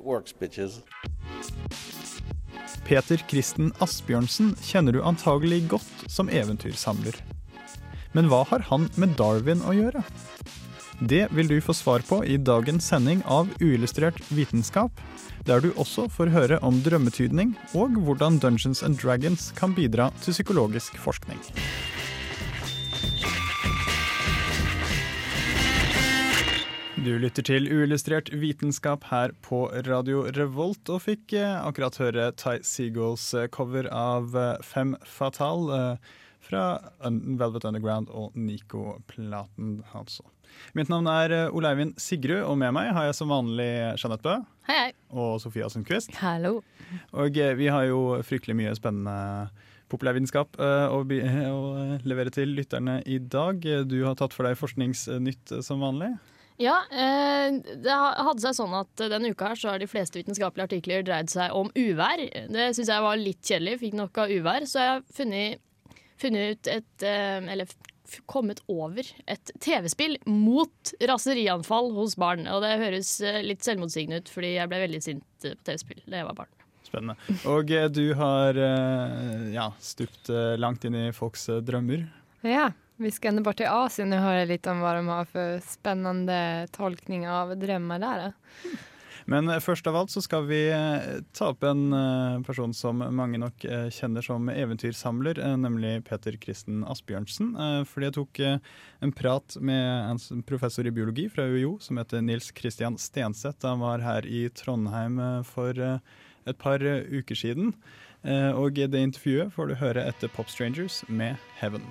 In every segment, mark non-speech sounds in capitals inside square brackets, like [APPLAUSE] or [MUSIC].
works. Peter Kristen Asbjørnsen kjenner du antagelig godt som eventyrsamler. Men hva har han med Darwin å gjøre? Det vil du få svar på i dagens sending av Uillustrert vitenskap, der du også får høre om drømmetydning og hvordan Dungeons and Dragons kan bidra til psykologisk forskning. Du lytter til Uillustrert vitenskap her på Radio Revolt, og fikk eh, akkurat høre Ty Seagulls eh, cover av eh, Fem Fatal fra Velvet Underground og Nico-platen, altså. Mitt navn er Oleivin Ole Eivind Sigrud, og med meg har jeg som vanlig Jeanette Bø Hei, hei. og Sofia Sundquist. Hallo. Og vi har jo fryktelig mye spennende populærvitenskap å, å levere til lytterne i dag. Du har tatt for deg forskningsnytt som vanlig. Ja, eh, det hadde seg sånn at denne uka her så har de fleste vitenskapelige artikler dreid seg om uvær. Det syns jeg var litt kjedelig, fikk nok av uvær. Så jeg har funnet, funnet ut et eh, Eller kommet over et TV-spill mot raserianfall hos barn. Og det høres eh, litt selvmotsigende ut, fordi jeg ble veldig sint eh, på TV-spill da jeg var barn. Spennende. Og eh, du har eh, ja, stupt eh, langt inn i folks eh, drømmer. Ja, vi skal ända bort till Asien och höra lite om hva de har for spennende tolkning av drømmer der. Men eh, først av alt så skal vi eh, ta opp en eh, person som mange nok eh, kjenner som eventyrsamler, eh, nemlig Peter Kristen Asbjørnsen. Eh, Fordi jeg tok eh, en prat med en professor i biologi fra UiO som heter Nils Christian Stenseth. Han var her i Trondheim eh, for eh, et par eh, uker siden. Eh, Og det intervjuet får du høre etter Pop Strangers med Heaven.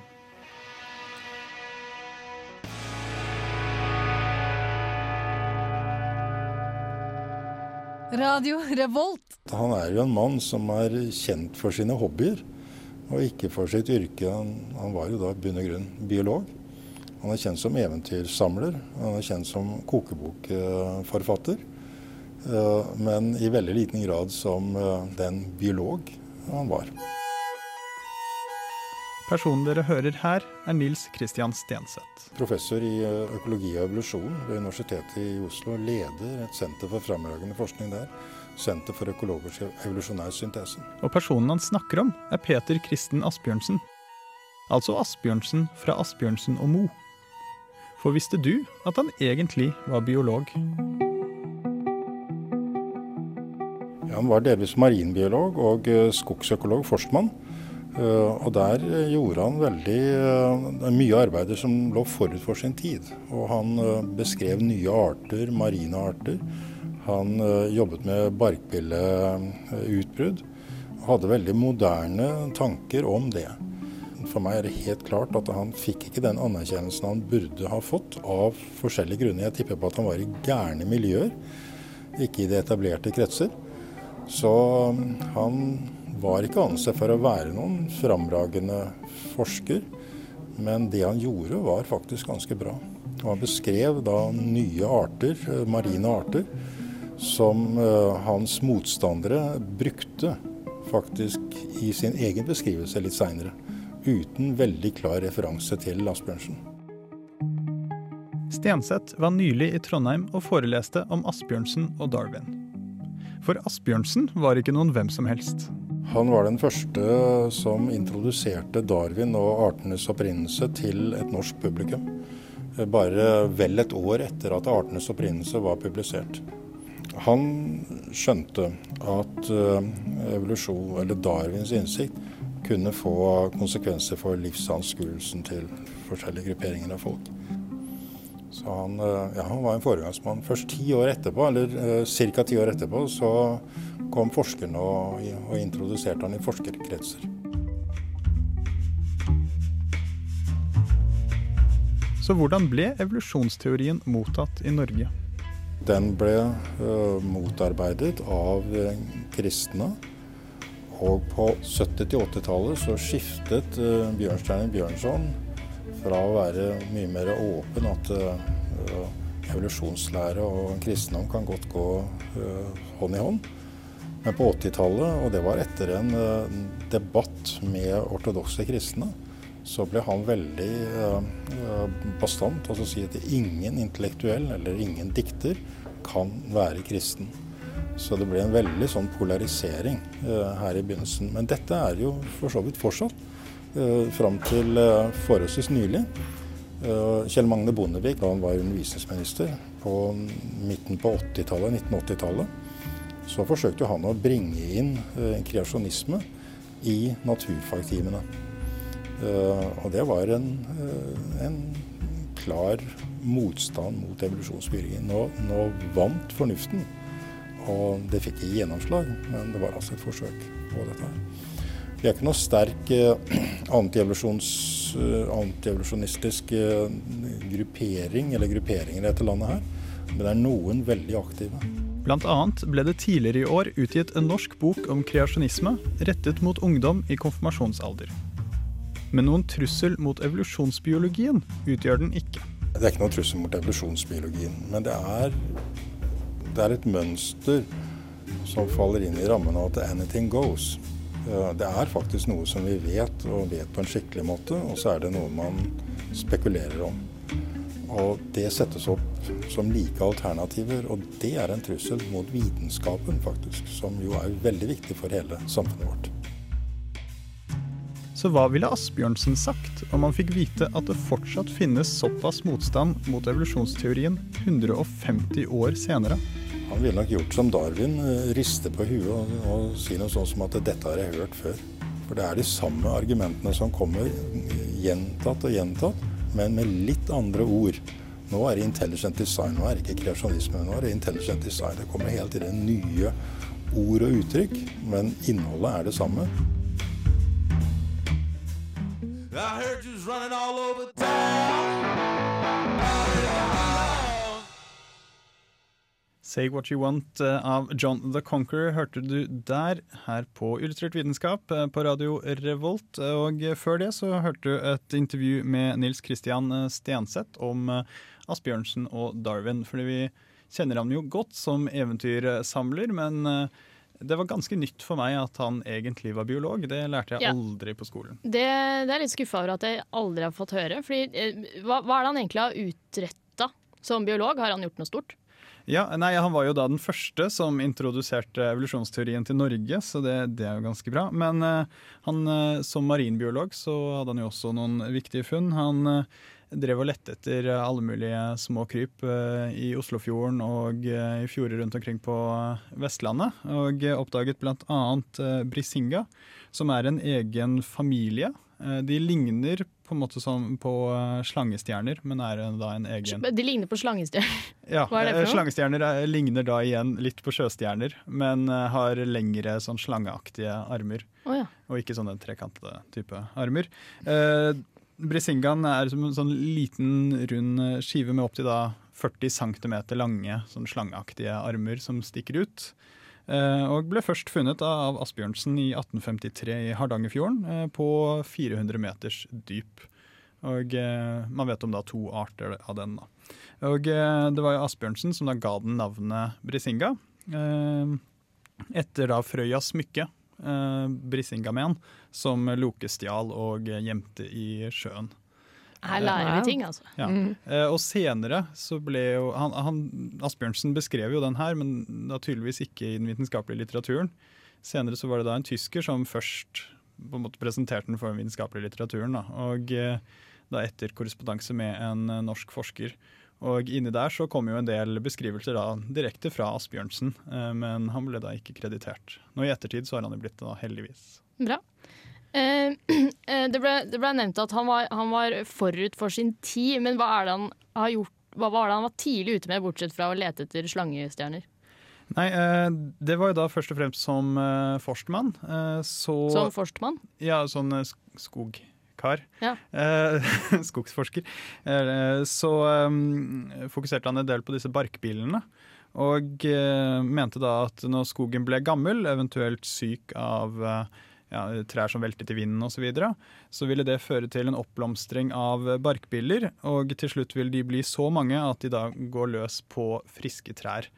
Radio Revolt. Han er jo en mann som er kjent for sine hobbyer, og ikke for sitt yrke. Han, han var jo da i bunn og grunn biolog. Han er kjent som eventyrsamler, han er kjent som kokebokforfatter. eh, Men i veldig liten grad som eh, den biolog han var. Personen dere hører her, er Nils Christian Stenseth. Professor i eh, økologi og evolusjon ved Universitetet i Oslo. Leder et senter for fremragende forskning der. Senter for økologisk evolusjonær syntese. Og personen han snakker om, er Peter Kristen Asbjørnsen. Altså Asbjørnsen fra Asbjørnsen og Mo. For visste du at han egentlig var biolog? Ja, han var delvis marinbiolog og eh, skogsøkolog, forstmann. Eh, Og der eh, gjorde han veldig eh, mye arbeider som lå forut for sin tid. Og han beskrev nye arter, marine arter. Han jobbet med barkbilleutbrudd. Hadde veldig moderne tanker om det. For meg er det helt klart at han fikk ikke den anerkjennelsen han burde ha fått, av forskjellige grunner. Jeg tipper på at han var i gærne miljøer, ikke i de etablerte kretser. Så um, han var ikke ansett for å være noen framragende forsker, men det han gjorde var faktisk ganske bra. Han beskrev da nye arter, eh, marine arter, som eh, hans motstandere brukte faktisk i sin egen beskrivelse litt seinere. Uten veldig klar referanse til Asbjørnsen. Stenseth var nylig i Trondheim og foreleste om Asbjørnsen og Darwin. For Asbjørnsen var ikke noen hvem som helst. Han var den første som introduserte Darwin og artenes opprinnelse til et norsk publikum. Bare vel et år etter at artenes opprinnelse var publisert. Han skjønte at eh, evolusjon, eller Darwins innsikt, kunne få konsekvenser for livsanskuelsen til forskjellige grupperinger av folk. Så han, eh, ja, han var en foregangsmann. Først ti år etterpå, eller uh, ca. ti år etterpå, så kom forskerne og, og introduserte han i forskerkretser. Så hvordan ble evolusjonsteorien mottatt i Norge? Den ble eh, motarbeidet av eh, kristne. Og på 70- til 80-tallet så skiftet uh, Bjørnstjerne Bjørnson fra å være mye mer åpen at uh, evolusjonslære og kristendom kan godt gå uh, hånd i hånd. Men på 80-tallet, og det var etter en debatt med ortodokse kristne, så ble han veldig bastant. Altså si at ingen intellektuell eller ingen dikter kan være kristen. Så det ble en veldig sånn polarisering uh, her i begynnelsen. Men dette er jo for så vidt fortsatt. Uh, fram til uh, forholdsvis nylig. Uh, Kjell Magne Bondevik, da han var undervisningsminister på midten på 80-tallet, 1980-tallet, så forsøkte han å bringe inn kreasjonisme i naturfagtimene. og det var en, en klar motstand mot evolusjonsbyggingen. Nå, nå vant fornuften. Og det fikk ikke gjennomslag, men det var altså et forsøk på dette. her. Vi er ikke noe sterk eh, antievolusjonistisk eh, gruppering eller grupperinger i dette landet her, men det er noen veldig aktive. Blant annet ble det tidligere i år utgitt en norsk bok om kreasjonisme rettet mot ungdom i konfirmasjonsalder. Men noen trussel mot evolusjonsbiologien utgjør den ikke. Det er ikke noen trussel mot evolusjonsbiologien, men det er det er et mønster som faller inn i rammen av at 'anything goes'. Det er faktisk noe som vi vet, og vet på en skikkelig måte, og så er det noe man spekulerer om. Og det settes opp som like alternativer, og det er en trussel mot vitenskapen, faktisk, som jo er veldig viktig for hele samfunnet vårt. Så hva ville Asbjørnsen sagt om han fikk vite at det fortsatt finnes såpass motstand mot evolusjonsteorien 150 år senere? Han ville nok gjort som Darwin, eh, riste på huet og, og si noe sånt som at 'dette har jeg hørt før'. For det er de samme argumentene som kommer gjentatt og gjentatt, men med litt andre ord. Nå er det intelligent design, nå er det ikke kreasjonisme, nå er det intelligent design. Det kommer hele tiden nye ord og uttrykk, men innholdet er det samme. I heard you running all over Say What You Want eh, av John the Conqueror hørte du der, her på Illustrert vitenskap eh, på radio Revolt. Og før det så hørte du et intervju med Nils Christian eh, Stenseth om Asbjørnsen og Darwin. Fordi vi kjenner ham jo godt som eventyrsamler, men det var ganske nytt for meg at han egentlig var biolog. Det lærte jeg ja. aldri på skolen. Det, det er litt skuffa over at jeg aldri har fått høre. Fordi, hva, hva er det han egentlig har utretta som biolog? Har han gjort noe stort? Ja, nei, Han var jo da den første som introduserte evolusjonsteorien til Norge, så det, det er jo ganske bra. Men uh, han, uh, som marinbiolog så hadde han jo også noen viktige funn. Han uh, drev og lette etter alle mulige små kryp i Oslofjorden og i fjorder rundt omkring på Vestlandet. Og oppdaget bl.a. brisinga, som er en egen familie. De ligner på en måte sånn på eh, slangestjerner, men er da en egen De ligner på slangestjerner? [LAUGHS] Ja, Hva er det for noe? slangestjerner er, ligner da igjen litt på sjøstjerner, men har lengre sånn slangeaktige armer. Oh, ja. Og ikke sånne trekantede type armer. Eh, Brisingaen er som en sånn liten, rund skive med opptil 40 cm lange sånn slangeaktige armer som stikker ut. Eh, og ble først funnet av Asbjørnsen i 1853 i Hardangerfjorden eh, på 400 meters dyp. Og eh, man vet om da to arter av den. da. Og det var jo Asbjørnsen som da ga den navnet Brisinga. Etter da Frøyas smykke, Brisingamen, som Loke stjal og gjemte i sjøen. Her lærer vi ting, altså. Ja. Mm. Eh, og senere så ble jo han, han, Asbjørnsen beskrev jo den her, men da tydeligvis ikke i den vitenskapelige litteraturen. Senere så var det da en tysker som først på en måte presenterte den for den vitenskapelige litteraturen. Da. Og eh, da etter korrespondanse med en eh, norsk forsker. Og inni der så kom jo en del beskrivelser da direkte fra Asbjørnsen, men han ble da ikke kreditert. Nå i ettertid så har han jo blitt det, da, heldigvis. Bra. Eh, [CLEARS THROAT] eh, det, ble, det, ble, nevnt at han var, han var, forut for sin tid, men hva er det han har gjort hva var det han var tidlig ute med, bortsett fra å lete etter slangestjerner? Nei, eh, det var jo da først og fremst som forstmann. Så, som forstmann? Ja, sånn skogkar. Ja. [LAUGHS] Skogsforsker. Så um, fokuserte han en del på disse barkbilene. Og eh, mente da at når skogen ble gammel, eventuelt syk av eh, ja, trær som veltet i vinden osv., så, videre, så ville det føre til en oppblomstring av barkbiller. Og til slutt vil de bli så mange at de da går løs på friske trær.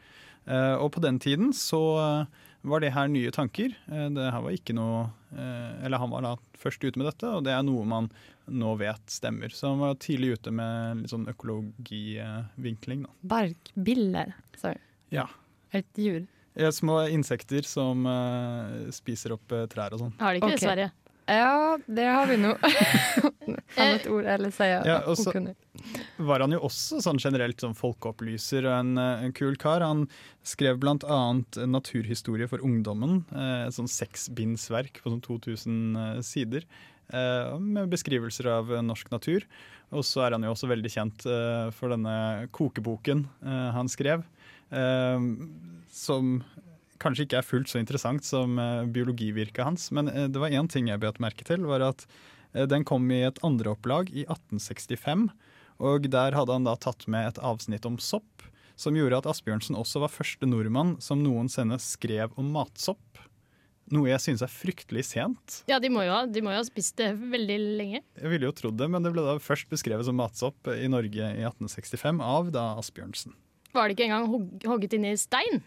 Eh, og på den tiden så eh, var det her nye tanker. Eh, det her var ikke noe Eller han var da først ute med dette, og det er noe man nå vet stemmer. Så han var tidlig ute med litt sånn økologivinkling. da. Barkbiller. Sorry. Ja. Et dyr. Små insekter som eh, spiser opp eh, trær og sånn. Har de ikke det, i Sverige? Ja, det har vi nå. [LAUGHS] Annet ord, eller sier Ja, og så- var han jo også sånn generelt sånn folkeopplyser og en, eh, en kul kar. Han skrev bl.a. Naturhistorie for ungdommen, eh, et sånn seksbindsverk på sånn 2000 eh, sider. eh, Med beskrivelser av norsk natur. Og så er han jo også veldig kjent for denne kokeboken han skrev. Eh, Som kanskje ikke er fullt så interessant som eh, biologivirket hans. Men eh, det var én ting jeg bet merke til, var at eh, den kom i et andreopplag i 1865. Og der hadde han da tatt med et avsnitt om sopp, som gjorde at Asbjørnsen også var første nordmann som noensinne skrev om matsopp. Noe jeg synes er fryktelig sent. Ja, de må, jo ha, de må jo ha spist det veldig lenge. Jeg ville jo trodd det, men det ble da først beskrevet som matsopp i Norge i 1865 av da Asbjørnsen. Var det ikke engang hogg, hogget inn i stein?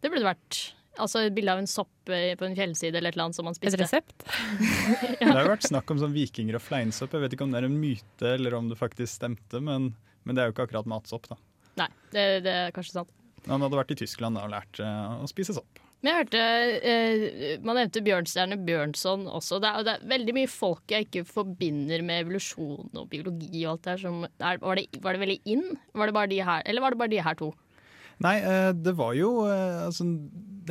Det burde det vært. Altså et bilde av en sopp eh, på en fjellside eller et eller annet som man Et resept? resept? [LAUGHS] Det har jo vært snakk om sånn vikinger og fleinsopp. Jeg vet ikke om det er en myte eller om det faktisk stemte, men, men det er jo ikke akkurat matsopp. da. Nei, det, det er kanskje sant. Han hadde vært i Tyskland da og lært eh, å spise sopp. Men jeg hørte eh, Man nevnte Bjørnstjerne Bjørnson også. Det er, det er veldig mye folk jeg ikke forbinder med evolusjon og biologi og alt det her. Som, er, var, det, var det veldig in? Var det bare de her, eller var det bare de her to? Nei, eh, det var jo eh, altså,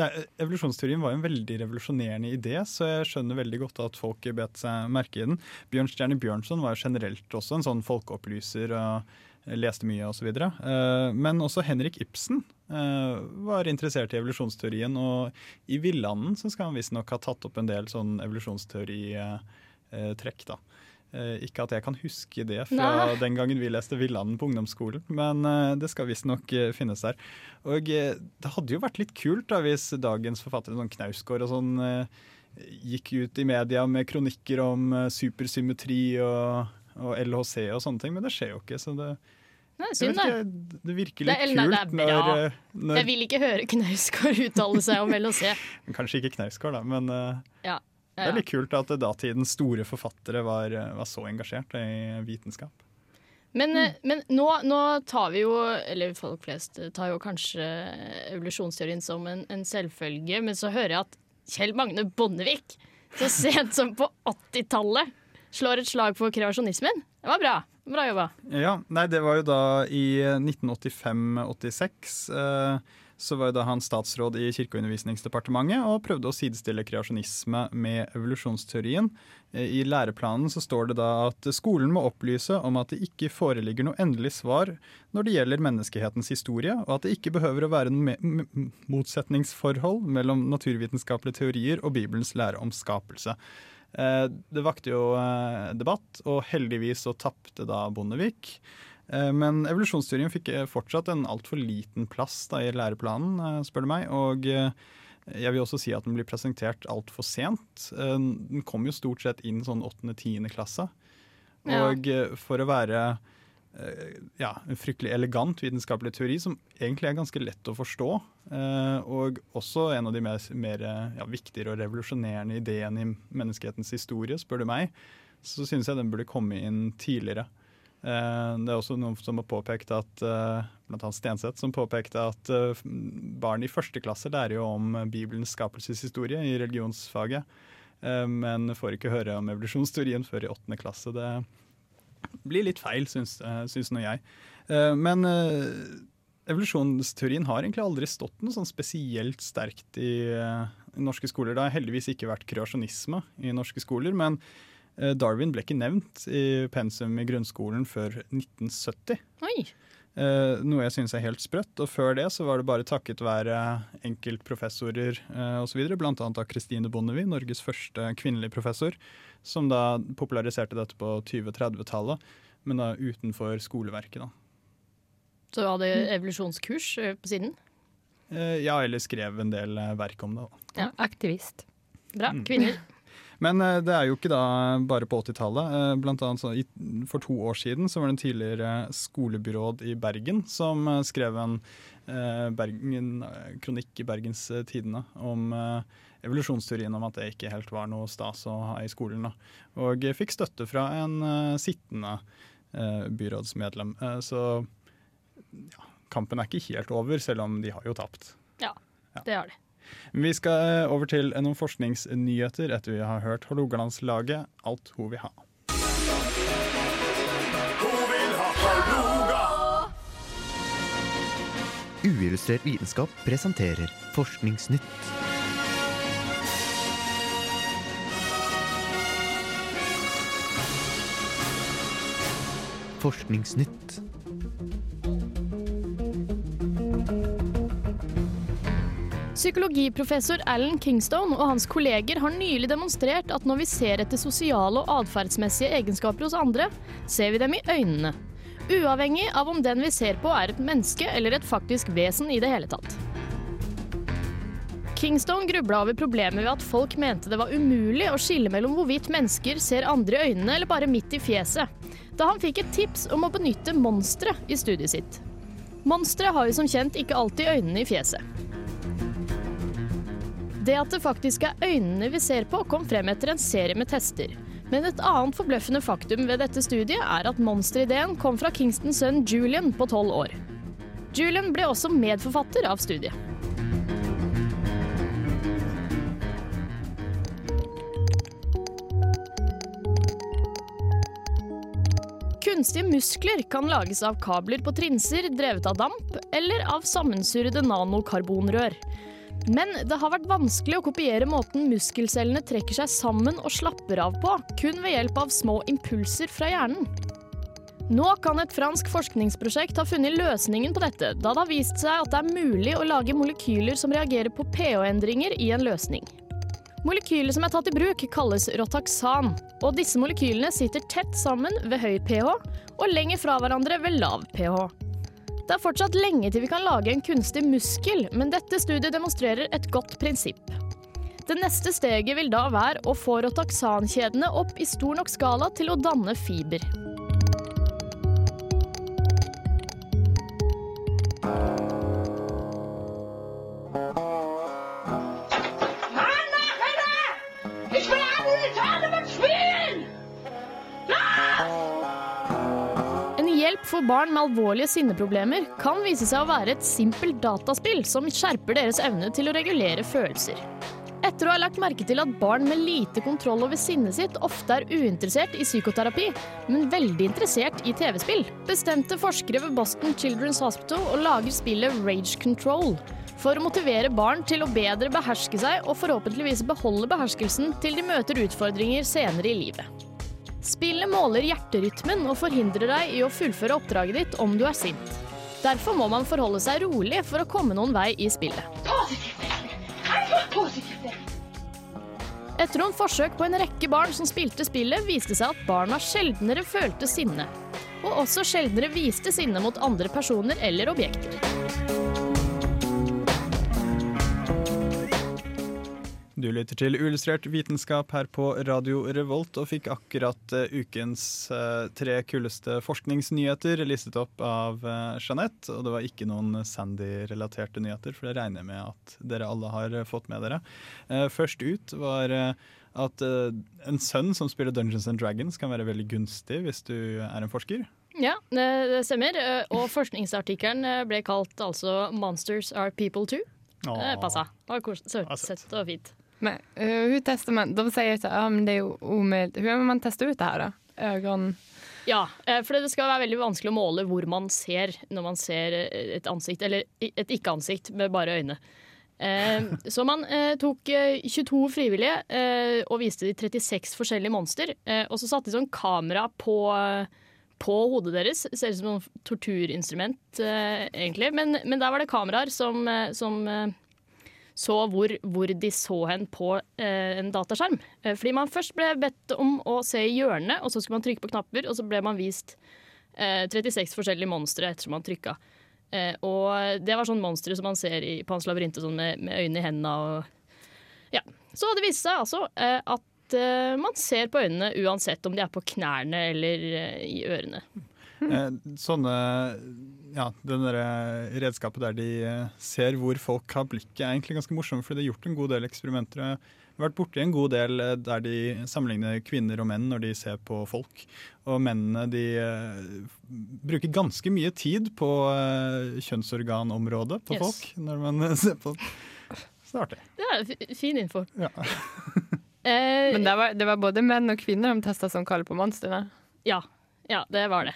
er, Evolusjonsteorien var jo en veldig revolusjonerende idé, så jeg skjønner veldig godt at folk bet seg merke i den. Bjørnstjerne Bjørnson var jo generelt også en sånn folkeopplyser og leste mye osv. Uh, men også Henrik Ibsen eh, var interessert i evolusjonsteorien, og i Villanden så skal han visstnok ha tatt opp en del sånn evolusjonsteoritrekk, da. Eh, ikke at jeg kan huske det fra Nei. [LAUGHS] den gangen vi leste Villanden på ungdomsskolen, men eh, det skal visstnok finnes der. Og eh, det hadde jo vært litt kult da hvis dagens forfattere, sånn Knausgård og sånn, eh, gikk ut i media med kronikker om eh, supersymmetri og, og LHC og sånne ting, men det skjer jo ikke. så det, Nei, jeg synd, det. det virker Det litt nei, det er kult når, eh, når Jeg vil ikke høre Knausgård uttale seg om LHC. [LAUGHS] Kanskje ikke Knausgård, da, men ja. Ja. det er litt kult at datidens store forfattere var, eh, var så engasjert i vitenskap. Men, mm. men nå, nå tar vi jo, eller folk flest tar jo kanskje evolusjonsteorien som en, en selvfølge, men så hører jeg at Kjell Magne Bondevik så sent som på 80-tallet slår et slag for kreasjonismen. Det var bra. Bra jobba. Ja, nei, det var jo da i 1985-86. Eh, så var jo da han statsråd i Kirke- og undervisningsdepartementet og prøvde å sidestille kreasjonisme med evolusjonsteorien. Eh, I læreplanen så står det da at skolen må opplyse om at det ikke foreligger noe endelig svar når det gjelder menneskehetens historie, og at det ikke behøver å være noe motsetningsforhold mellom naturvitenskapelige teorier og Bibelens lære om skapelse. Eh, Det vakte jo eh, debatt, og heldigvis så tapte da Bondevik. Eh, Men evolusjonsteorien fikk fortsatt en altfor liten plass da i læreplanen, spør du meg. Og jeg vil også si at den blir presentert altfor sent. Den kom jo stort sett inn sånn åttende-tiende klasse. Og ja. for å være ja, en fryktelig elegant vitenskapelig teori som egentlig er ganske lett å forstå, eh, og også en av de mer, mer eh, ja, viktigere og revolusjonerende ideene i menneskehetens historie, spør du meg, så synes jeg den burde komme inn tidligere. Eh, Det er også noen som har påpekt at eh, blant annet Stenseth som påpekte at eh, barn i første klasse lærer jo om Bibelens skapelseshistorie i religionsfaget, eh, men får ikke høre om evolusjonsteorien før i åttende klasse. Det blir litt feil, syns, eh, syns nå jeg. Eh, Men eh, evolusjonsteorien har egentlig aldri stått noe sånn spesielt sterkt i, i norske skoler. Det har heldigvis ikke vært kreasjonisme i norske skoler, men Darwin ble ikke nevnt i pensum i grunnskolen før 1970. Oi. Eh, noe jeg syns er helt sprøtt. Og før det så var det bare takket være enkeltprofessorer uh, osv., bl.a. av Kristine Bondevie, Norges første kvinnelige professor, som da populariserte dette på 20-30-tallet, men da utenfor skoleverket. da. Så du hadde evolusjonskurs eh, på siden? Uh, ja, eller skrev en del eh, verk om det. Da. Ja, aktivist. Bra. Kvinner. Mm. Men eh, det er jo ikke da bare på 80-tallet. Eh, blant annet for to år siden så var det en tidligere skolebyråd i Bergen som eh, skrev en Bergen, kronikk i Bergens Tidende om evolusjonsteorien om at det ikke helt var noe stas å ha i skolen. Da. Og fikk støtte fra en sittende byrådsmedlem. Så ja, kampen er ikke helt over, selv om de har jo tapt. Ja, det har de. Vi skal eh, over til noen forskningsnyheter etter vi har hørt Hålogalandslaget Alt ho vil ha. Uillustrert vitenskap presenterer Forskningsnytt. Forskningsnytt. Psykologiprofessor Alan Kingstone og hans kolleger har nylig demonstrert at når vi ser etter sosiale og atferdsmessige egenskaper hos andre, ser vi dem i øynene. Uavhengig av om den vi ser på er et menneske eller et faktisk vesen i det hele tatt. Kingstone grubla over problemet ved at folk mente det var umulig å skille mellom hvorvidt mennesker ser andre i øynene eller bare midt i fjeset, da han fikk et tips om å benytte monstre i studiet sitt. Monstre har jo som kjent ikke alltid øynene i fjeset. Det at det faktisk er øynene vi ser på, kom frem etter en serie med tester. Men et annet forbløffende faktum ved dette studiet er at monsterideen kom fra Kingstons sønn Julian på tolv år. Julian ble også medforfatter av studiet. Kunstige muskler kan lages av kabler på trinser drevet av damp, eller av sammensurrede nanokarbonrør. Men det har vært vanskelig å kopiere måten muskelcellene trekker seg sammen og slapper av på, kun ved hjelp av små impulser fra hjernen. Nå kan et fransk forskningsprosjekt ha funnet løsningen på dette, da det har vist seg at det er mulig å lage molekyler som reagerer på pH-endringer i en løsning. Molekylet som er tatt i bruk, kalles rotaxan, og disse molekylene sitter tett sammen ved høy pH og lenger fra hverandre ved lav pH. Det er fortsatt lenge til vi kan lage en kunstig muskel, men dette studiet demonstrerer et godt prinsipp. Det neste steget vil da være å få rotaxankjedene opp i stor nok skala til å danne fiber. For barn med alvorlige sinneproblemer kan vise seg å være et simpelt dataspill som skjerper deres evne til å regulere følelser. Etter å ha lagt merke til at barn med lite kontroll over sinnet sitt ofte er uinteressert i psykoterapi, men veldig interessert i TV-spill, bestemte forskere ved Boston Children's Hospital å lage spillet Rage Control for å motivere barn til å bedre beherske seg og forhåpentligvis beholde beherskelsen til de møter utfordringer senere i livet. Spillet måler hjerterytmen og forhindrer deg i å fullføre oppdraget ditt om du er sint. Derfor må man forholde seg rolig for å komme noen vei i spillet. Etter noen forsøk på en rekke barn som spilte spillet, viste seg at barna sjeldnere følte sinne. Og også sjeldnere viste sinne mot andre personer eller objekter. Du lytter til Uillustrert vitenskap her på Radio Revolt, og fikk akkurat eh, ukens eh, tre kuleste forskningsnyheter listet opp av uh, Jeanette. Og det var ikke noen Sandy-relaterte nyheter, for det regner jeg med at dere alle har eh, fått med dere. Eh, først ut var eh, at eh, en sønn som spiller Dungeons and Dragons kan være veldig gunstig hvis du er en forsker. Ja, det stemmer. eh, Og forskningsartikkelen eh, ble kalt altså 'Monsters are people too'. Det passa. Søtt og fint. Men uh, hun tester man? De sier at ah, men det er jo omöjligt. Hvordan må man teste ut det her, da? Ögon... Ja, eh, for det skal være veldig vanskelig å måle hvor man ser når man ser eh, et ansikt, eller et ikke-ansikt med bare øyne. Eh, [LAUGHS] så man eh, tok eh, 22 frivillige eh, og viste de 36 forskjellige monster. Eh, og så satte de sånn kamera på, på hodet deres. Ser ut som et torturinstrument, eh, egentlig. Men, men der var det kameraer som, eh, som eh, så hvor, hvor de så hen på eh, en dataskjerm. Eh, fordi man først ble bedt om å se i hjørnet, og så skulle man trykke på knapper, og så ble man vist eh, 36 forskjellige monstre ettersom man trykka. Eh, og det var sånn monstre som man ser i Pans labyrinte sånn med, med øynene i hendene og Ja. Så det viste seg altså eh, at eh, man ser på øynene uansett om de er på knærne eller i ørene. [LAUGHS] Eh, sånne Ja, det der redskapet der de eh, ser hvor folk har blikket, er egentlig ganske morsomt, for det er gjort en god del eksperimenter. Jeg har vært borti en god del eh, der de sammenligner kvinner og menn når de ser på folk. Og mennene de eh, bruker ganske mye tid på eh, kjønnsorganområdet på Yes. folk når man ser på Så det artig. Det er fin info. Ja. [LAUGHS] Eh, Men det var, det var både menn og kvinner de testa som kaller på monstrene. Ja, ja det var det.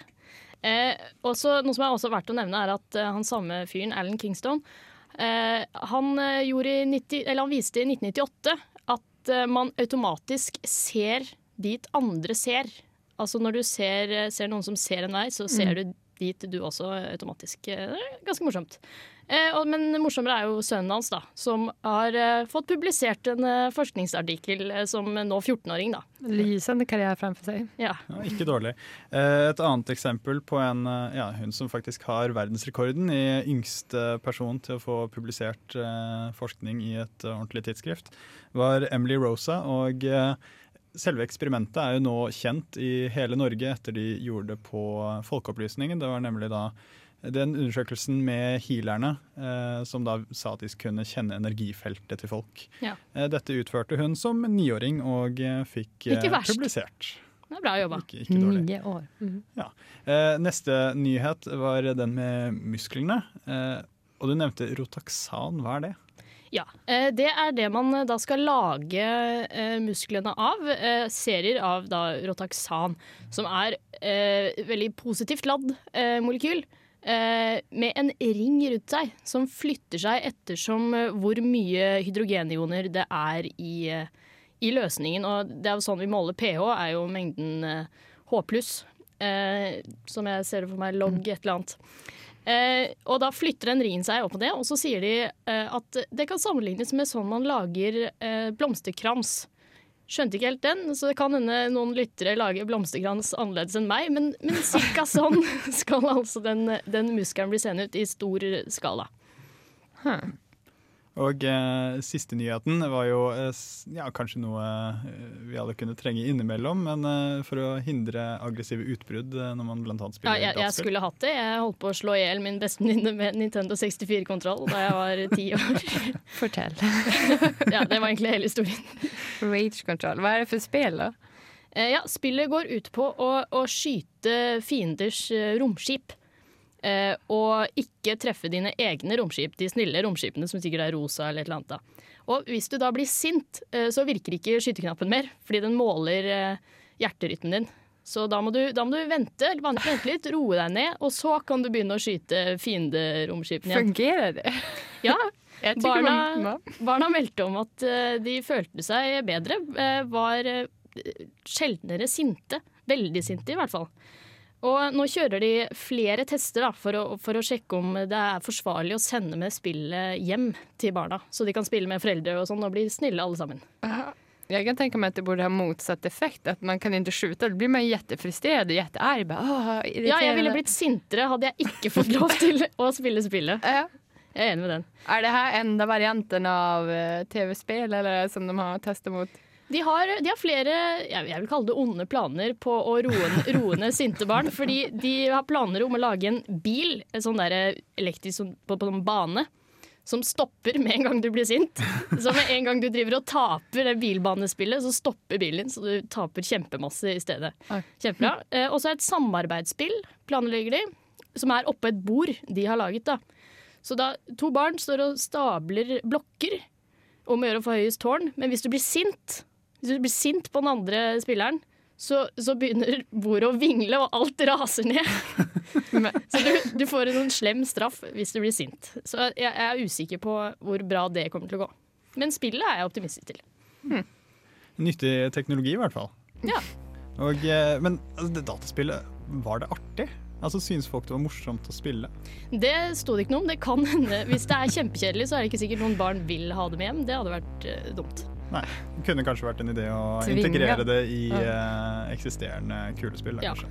Eh, også, noe som er også verdt å nevne, er at eh, han samme fyren, Alan Kingston, eh, han, eh, gjorde i 90, eller han viste i 1998 at eh, man automatisk ser dit andre ser. Altså når du ser, eh, ser noen som ser en vei, så ser du dit du også automatisk. Eh, Det er ganske morsomt. Eh, men morsommere er jo sønnen hans, da, som har eh, fått publisert en eh, forskningsartikkel som nå 14-åring, da. Lysende karriere fremfor seg. Ja. Ja, ikke dårlig. Eh, Et annet eksempel på en ja, hun som faktisk har verdensrekorden i yngste person til å få publisert forskning i et ordentlig tidsskrift, var Emily Rosa. Og selve eksperimentet er jo nå kjent i hele Norge etter de gjorde det på Folkeopplysningen. Det var nemlig da den undersøkelsen med healerne, eh, som da sa at de kunne kjenne energifeltet til folk. Ja. Eh, dette utførte hun som niåring og eh, fikk eh, publisert. Det er bra jobba. Ikke, ikke dårlig. Ni år. Mhm. Eh, neste nyhet var den med musklene. Eh, og du nevnte Rotaxan. Hva er det? Ja, eh, Det er det man da skal lage eh, musklene av. eh, Serier av da Rotaxan, som er eh, veldig positivt ladd eh, molekyl. Eh, Med en ring rundt seg som flytter seg ettersom eh, hvor mye hydrogenioner det er i, eh, i løsningen. Og det er jo sånn vi måler pH, er jo mengden H pluss. Som jeg ser det for meg, logg et eller annet. Eh, og da flytter den ringen seg opp på det, og så sier de eh, at det kan sammenlignes med sånn man lager eh, blomsterkrans. Skjønte ikke helt den, så det kan hende noen lyttere lager blomsterkrans annerledes enn meg, men, men cirka sånn [LAUGHS] skal altså den, den muskelen bli seende ut i stor skala. Og eh, siste nyheten var jo eh, ja, kanskje noe eh, vi alle kunne trenge innimellom, men eh, for å hindre aggressive utbrudd eh, når man blant annet Ja, spiller jeg, jeg skulle hatt det. Jeg holdt på å slå i hjel min bestevenninne med Nintendo 64-kontroll da jeg var ti år. [LAUGHS] Fortell. [LAUGHS] Ja, Det var egentlig hele historien. Rage-kontroll. Hva er det for spill, da? Eh, ja, spillet går ut på å, å skyte fienders romskip. Eh, og ikke treffe dine egne romskip, de snille romskipene som sikkert er rosa eller et eller annet. Da. Og hvis du da blir sint, eh, så virker ikke skyteknappen mer, fordi den måler eh, hjerterytmen din. Så da må, du, da må du vente, vente litt, roe deg ned, og så kan du begynne å skyte fienderomskipene igjen. Fungerer det? [LAUGHS] Ja, [LAUGHS] Barna, man- barna meldte om at eh, de følte seg bedre, eh, var eh, sjeldnere sinte. Veldig sinte, i hvert fall. Og nå kjører de flere tester da, for, å, for å sjekke om det er forsvarlig å sende med spillet hjem til barna, så de kan spille med foreldre og sånn og bli snille alle sammen. Jeg kan tenke meg at det burde ha motsatt effekt. At man kan ikke skjuta. Da blir man kjempefrustrert og kjempearg. Ja, jeg ville blitt sintere hadde jeg ikke fått lov [LAUGHS] til å spille spillet. Ja. Jeg er enig med den. Er det her enda varianten av eh, tv-spel eller som de har testet mot? De har, de har flere jeg jeg vil kalle det onde planer på å roe, ned sinte barn. Fordi de har planer om å lage en bil, en sånn der elektrisk sånn- på, på en bane, som stopper med en gang du blir sint. Så med en gang du driver og taper det bilbanespillet, så stopper bilen så du taper kjempemasse i stedet. Kjempebra. Eh, Og så er et samarbeidsspill, planlegger de, som er oppå et bord de har laget. da. Så da to barn står og stabler blokker om å gjøre å få høyest tårn, men hvis du blir sint hvis du blir sint på den andre spilleren, så, så begynner bordet å vingle, og alt raser ned. [LAUGHS] så du, du får en slem straff hvis du blir sint. Så jeg, jeg er usikker på hvor bra det kommer til å gå. Men spillet er jeg optimistisk til. Nyttig teknologi, i hvert fall. Ja. Og, eh, men altså, det dataspillet, var det artig? Altså, Synes folk det var morsomt å spille? Det sto det ikke noe om. Det kan hende. Hvis det er kjempekjedelig, så er det ikke sikkert noen barn vil ha det med hjem. Det hadde vært uh, dumt. Nei, Det kunne kanskje vært en idé å Tvinge. integrere det i uh, eksisterende kulespill. da, Ja. kanskje.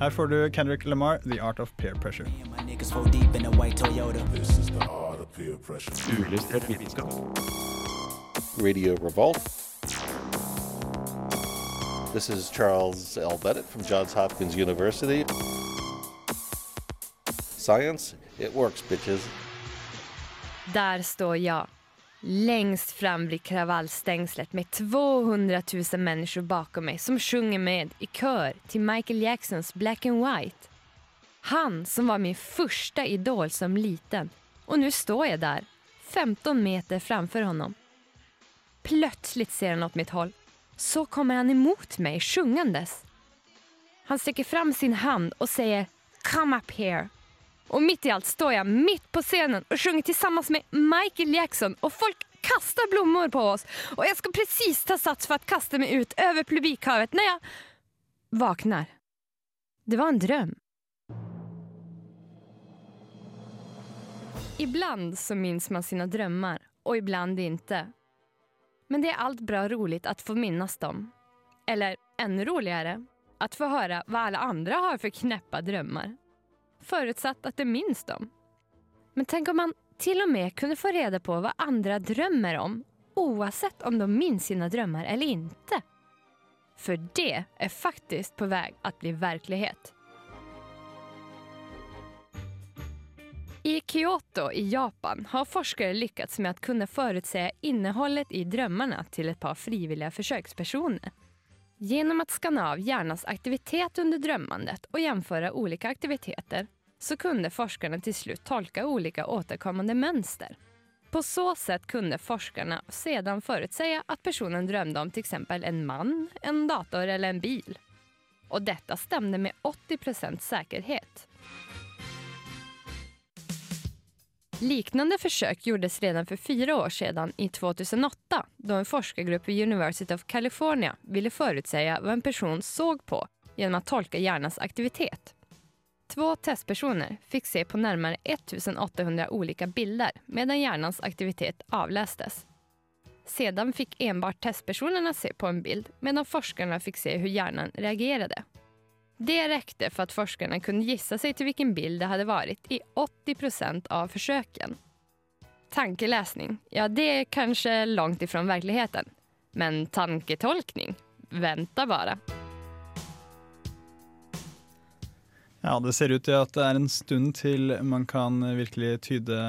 Her får du Kendrick Lamar, 'The Art of Peer Pressure'. Uillustrert vitenskap. Radio Revolt. This is Charles L. Bennett from Johns Hopkins University. Science, it works, bitches. Der står jag. Längst fram blir kravallstängslet med 200 000 människor bakom mig som sjunger med i kör till Michael Jacksons Black and White. Han som var min första idol som liten. Och nu står jag där, 15 meter framför honom. Plötsligt ser han åt mitt håll. Så kommer han emot mig sjungandes. Han sträcker fram sin hand och säger “Come up here” Och mitt i allt står jag mitt på scenen och sjunger tillsammans med Michael Jackson och folk kastar blommor på oss. Och jag ska precis ta sats för att kasta mig ut över publikhavet när jag vaknar. Det var en dröm. Ibland så minns man sina drömmar och ibland inte. Men det är allt bra roligt att få minnas dem. Eller ännu roligare, att få höra vad alla andra har för knäppa drömmar förutsatt att det minns dem. Men tänk om man till och med kunde få reda på vad andra drömmer om oavsett om de minns sina drömmar eller inte. För det är faktiskt på väg att bli verklighet. I Kyoto i Japan har forskare lyckats med att kunna förutsäga innehållet i drömmarna till ett par frivilliga försökspersoner. Genom att skanna av hjärnans aktivitet under drömmandet och jämföra olika aktiviteter så kunde forskarna till slut tolka olika återkommande mönster. På så sätt kunde forskarna sedan förutsäga att personen drömde om till en man, en dator eller en bil. Och detta stämde med 80% säkerhet. Liknande försök gjordes redan för fyra år sedan i 2008 då en forskargrupp vid University of California ville förutsäga vad en person såg på genom att tolka hjärnans aktivitet. Två testpersoner fick se på närmare 1800 olika bilder medan hjärnans aktivitet avlästes. Sedan fick enbart testpersonerna se på en bild medan forskarna fick se hur hjärnan reagerade. Det räckte för att forskarna kunde gissa sig till vilken bild det hade varit i 80% av försöken. Tankeläsning, ja det är kanske långt ifrån verkligheten. Men tanketolkning, vänta bara. Ja, Det ser ut til at det er en stund til man kan virkelig tyde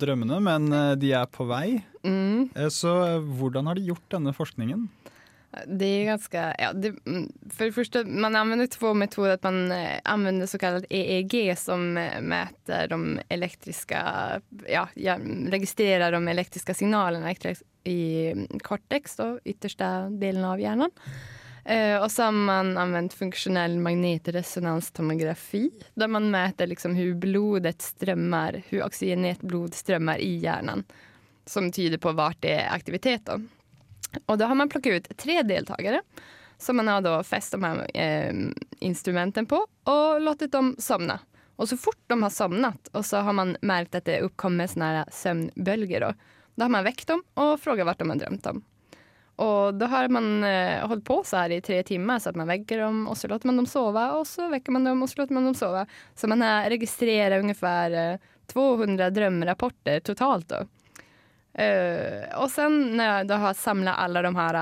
drømmene, men eh, de er på vei. Mm. Eh, Så eh, hvordan har de gjort denne forskningen? Det er ganske ja, det, For för det første, man anvender två metoder. Man anvender såkalt EEG som mäter de elektriske ja, registrerer de elektriske signalene i cortex, da, ytterste delen av hjärnan. Eh, och så har man anvendt funksjonell magnetresonanstomografi der man mäter liksom hur blodet strømmer, hur oksygenert blod strømmer i hjernen, som tyder på hvor det er aktivitet. Då. Og da har man plockat ut tre deltakere, som man har fäst de her eh, instrumentene på og låtit dem sovne. Og så fort de har somnat og så har man merket at det oppkommer sånne då, då har man vekket dem og frågat hva de har drømt om. Och da har man holdt hållit på så her i tre timer, så at man väcker dem og så låter man dem sove, og så vekker man dem og så låter man dem sove. Så man har registrerat ungefär eh, 200 drømmerapporter totalt då. Eh, och sen når jeg da har samlat alle de her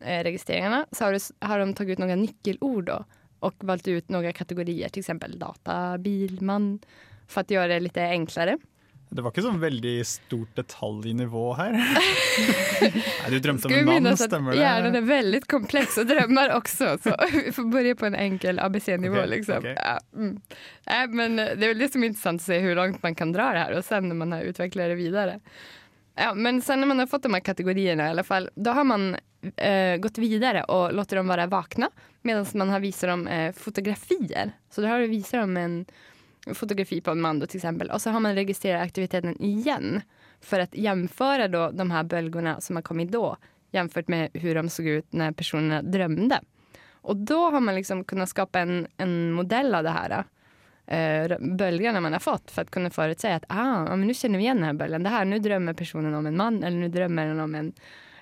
eh, registreringarna så har, du, har de tagit ut noen nyckelord då och valt ut noen kategorier, till exempel data, bil, man, för att göra det litt enklare. Det var ikke sånn veldig stort detaljnivå her. [LAUGHS] Nei, du drømte om en mann, stemmer det? det? er veldig kompleks og drømmer også, Så [LAUGHS] vi får begynne på en enkel ABC-nivå. okay, liksom. Okay. Ja, mm. Nej, men det er jo liksom interessant å se hvor langt man kan dra det her, og sen når man har utviklet det videre. Ja, men sen når man har fått de här kategorierna i alla fall, då har man eh, gått videre og låter dem være vakna medan man har visat dem eh, fotografier. Så da har du visat dem en fotografi på en man då, till exempel så har man registrerat aktiviteten igen för att jämföra de här bölgorna som har kommit då jämfört med hur de såg ut när personerna drömde. Och då har man liksom kunnat skapa en, en modell av det här eh, bölgerna man har fått för att kunna förutsäga att ah, men nu känner vi igen den här böljan. Det här, nu drömmer personen om en man eller nu drömmer den om en,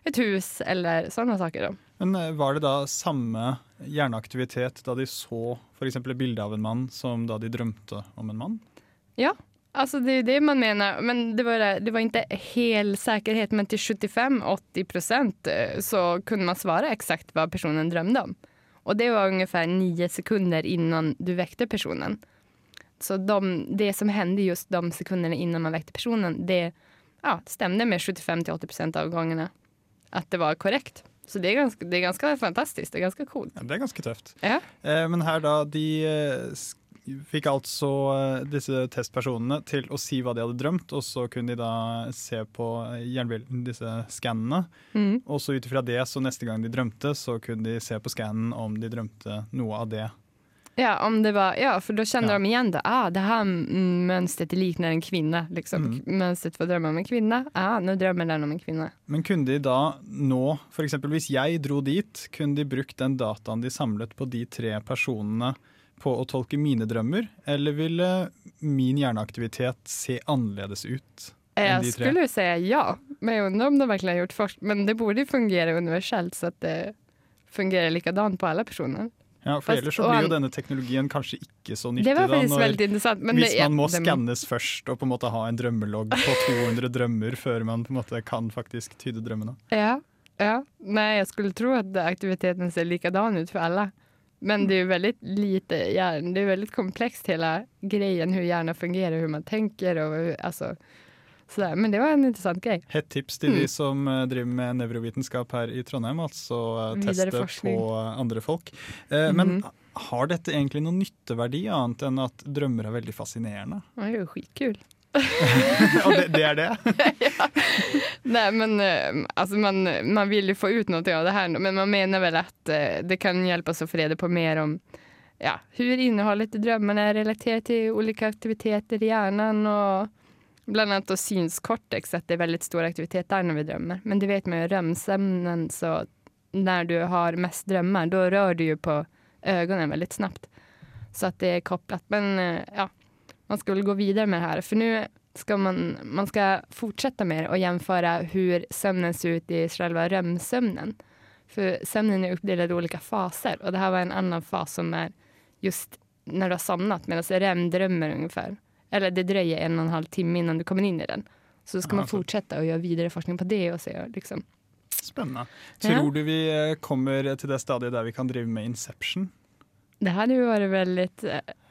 ett hus eller sådana saker. Men eh, var det da samme hjerneaktivitet da de så f.eks. et bilde av en mann som da de drømte om en mann? Ja, altså det jo det man mener. Men det var, det, var ikke hel sikkerhet, men til 75-80 procent eh, så kunne man svare exakt hva personen drømte om. Og det var omtrent ni sekunder innan du vekte personen. Så de, det som hendte just de sekundene innan man vekte personen, det ja, stemte med 75-80 procent av gangene at det var korrekt. Så det er, ganske, det er ganske fantastisk. det er ganske coolt. Ja, det er ganske tøft. Ja. Eh, men her da, de eh, fikk altså eh, disse testpersonene til å si hva de hadde drømt, og så kunne de da se på jernbil- disse skannene. Mm. Og så ut ifra det, så neste gang de drømte, så kunne de se på skannen om de drømte noe av det. Ja, om det var, ja, för då kände Ja. de igen det. Ah, det här mm, mönstret liknar en kvinne. Liksom. Mm. Mönstret for drömma om en kvinne. Ah, nå drømmer den om en kvinne. Men kunne de da nå, f.eks. hvis jeg dro dit, kunne de brukt den dataen de samlet på de tre personene på å tolke mine drømmer, eller ville min hjerneaktivitet se annerledes ut tre? skulle jo si ja, men jeg undrer om de virkelig har gjort forskning. Men det burde jo fungere universellt så att det fungerer likadant på alle personer. Ja, for ellers så blir jo denne teknologien kanskje ikke så nyttig. det var da, faktiskt når- veldig interessant. Men hvis det, man må det- skannes først og på en måte ha en drømmelogg på [LAUGHS] 200 drømmer før man på en måte kan faktisk tyde drømmene. Ja, ja. Nei, jeg skulle tro at aktiviteten ser likadan ut for alle. Men det er jo veldig lite hjärn, det er jo veldig komplekst hele greien, hvordan hjernen fungerer, hvordan man tenker. og hur, sådär. Men det var en interessant greie. Hett tips til Mm. de som eh, driver med nevrovitenskap her i Trondheim, altså eh, teste på eh, andre folk. Eh, Men Mhm. har dette egentlig noen nytteverdi, annet enn at drømmer er veldig fascinerende? Det er jo skitkul. [LAUGHS] Og det, det er det? [LAUGHS] Nei, men altså, man, man vil jo få ut noe av det her, Men man mener vel eh, det kan hjelpe oss å få reda på mer om ja, hvordan innholdet i drømmene er relatert til ulike aktiviteter i hjärnan och bland annat då synskortex, att det är väldigt stor aktivitet där när vi drömmer. Men det vet man ju, REM-sömnen, så när du har mest drömmar, då rör du ju på ögonen väldigt snabbt. Så att det är kopplat. Men eh, ja, man skulle gå vidare med det här. För nu ska man, man ska fortsätta med det och jämföra hur sömnen ser ut i själva REM-sömnen. För sömnen är uppdelad i olika faser och det här var en annan fas som är just när du har somnat medan REM drömmer ungefär. Eller det dröjer en och en halv timme innan du kommer in i den. Så ska Ja, man fortsette fortsätta och göra vidare forskning på det och se liksom. Spennende. Ja. Tror du vi eh, kommer til det stadiet der vi kan drive med Inception? Det hadde jo vært veldig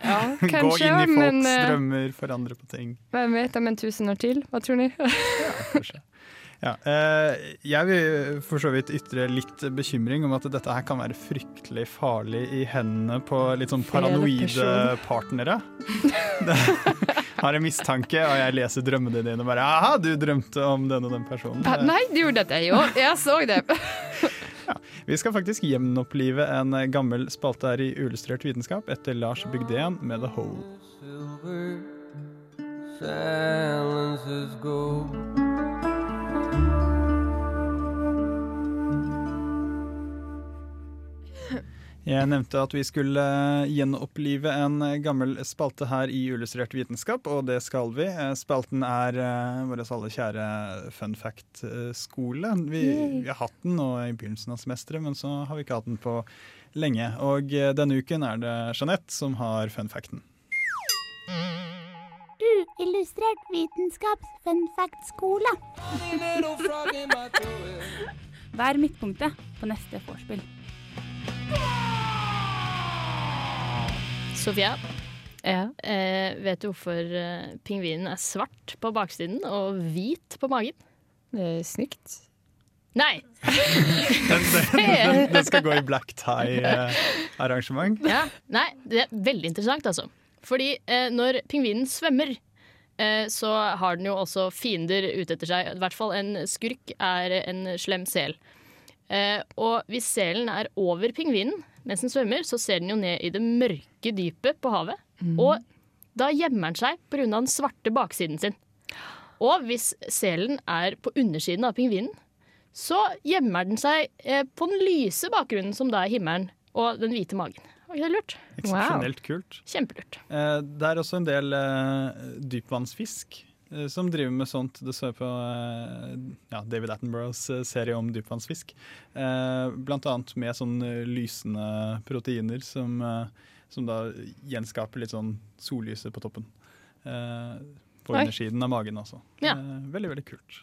Ja, kanskje. [LAUGHS] Gå inn i folks men eh, drømmer, forandre på ting. Hvem vet om en tusen år til? Hva tror ni? kanskje. Ja, eh, jeg vil for så vidt ytre litt bekymring om at dette her kan være fryktelig farlig i hendene på litt sånn paranoide partnere. [LAUGHS] Har en mistanke, og jeg leser drømmene dine og bare Aha, du drømte om den og den personen. Nej, det gjorde jeg jo. Jeg så det. [LAUGHS] Vi skal faktisk gjenopplive en gammel spalte her i Uillustrert vitenskap etter Lars Bygdén med The Hole. Jeg nevnte at vi skulle gjenopplive en gammel spalte her i Illustrert vitenskap, og det skal vi. Eh, Spalten er eh, vår alle kjære fun fact-skole. Vi, vi har hatt den nå i begynnelsen av semesteret, men så har vi ikke hatt den på lenge. Og eh, denne uken er det Jeanette som har fun facten. Uillustrert vitenskaps fun fact-skole. [LAUGHS] Vær midtpunktet på neste vorspiel. Sofia, eh, vet du hvorfor eh, pingvinen er svart på baksiden og hvit på magen? Det er snykt. Nei! Den, den, [LAUGHS] den skal gå i black tie-arrangement. Ja, nei, det er veldig interessant, altså. Fordi eh, når pingvinen svømmer, eh, så har den jo også fiender ute etter seg. I hvert fall en skurk er en slem sel. Eh, og hvis selen er over pingvinen mens den svømmer, så ser den jo ned i det mørke dypet på havet. Og da gjemmer den seg pga. den svarte baksiden sin. Og hvis selen er på undersiden av pingvinen, så gjemmer den seg eh, på den lyse bakgrunnen, som da er himmelen, og den hvite magen. Var ikke det lurt? Eksepsjonelt kult. Kjempelurt. Eh, Det er også en del eh, dypvannsfisk som driver med sånt. Det står på eh, ja, David Attenboroughs serie om dypvannsfisk. Eh, blant annet med sånn eh, lysende proteiner som, som da gjenskaper litt sånn sollyset på toppen. Eh, på Oi. undersiden av magen altså. Ja. Eh, veldig, veldig kult.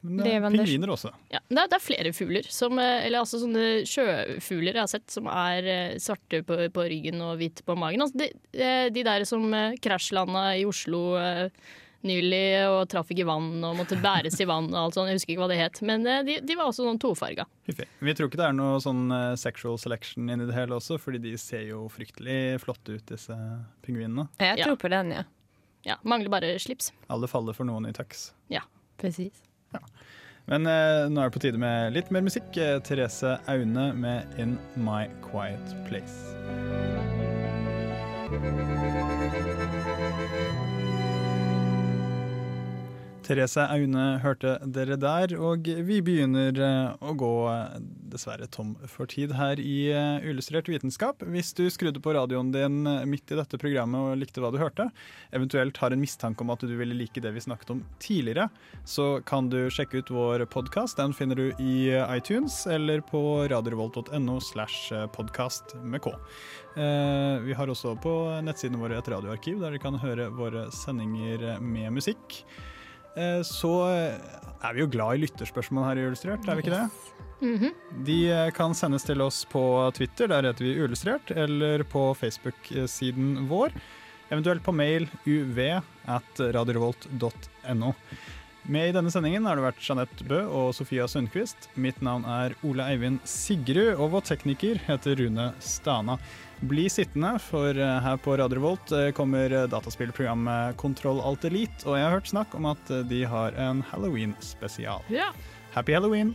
Men det er pingviner også. Ja, det, er, det er flere fugler, som, eh, eller altså sånne sjøfugler jeg har sett, som er eh, svarte på, på ryggen og hvite på magen. Altså de, eh, de der som eh, krasjlanda i Oslo eh, nylig og traff ikke vann og måtte bæres i vann og alt sånt. Jeg husker ikke hva det het, men eh, de, de var også sånn tofarga. Vi tror ikke det er noe sånn eh, sexual selection inni det hele også, fordi de ser jo fryktelig flotte ut, disse pingvinene. Jeg tror på den, ja. Ja, Mangler bare slips. Alle faller for noen i tux. Ja. Precis. Men eh, nå er det på tide med litt mer musikk. Eh, Therese Aune med 'In My Quiet Place'. Therese Aune hørte dere der, og vi begynner eh, å gå eh, dessverre tom for tid her i Ullustrert Illustrert vitenskap. Hvis du skrudde på radioen din eh, midt i dette programmet og likte hva du hørte, eventuelt har en mistanke om at du ville like det vi snakket om tidligere, så kan du sjekke ut vår podkast. Den finner du i iTunes eller på radiorevolt.no slash podkast med K. Eh, Vi har også på nettsidene våre et radioarkiv der dere kan høre våre sendinger med musikk. Eh, Så er vi jo glad i lytterspørsmål her i Illustrert, er vi ikke det? Mhm. De eh, kan sendes til oss på Twitter, der heter vi Uillustrert, eller på Facebook-siden vår. Eventuelt på mail uv at radiorevolt.no. Med i denne sendingen har det vært Jeanette Bø og Sofia Sundquist. Mitt navn er Ole Eivind Sigrud, og vår tekniker heter Rune Stana. Bli sittende, for eh, her på Radio Revolt eh, kommer dataspillprogrammet Kontroll Alt Elite, og jeg har hørt snakk om at eh, de har en Halloween-spesial. Ja. Happy Halloween!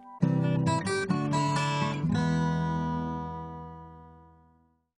Thank you.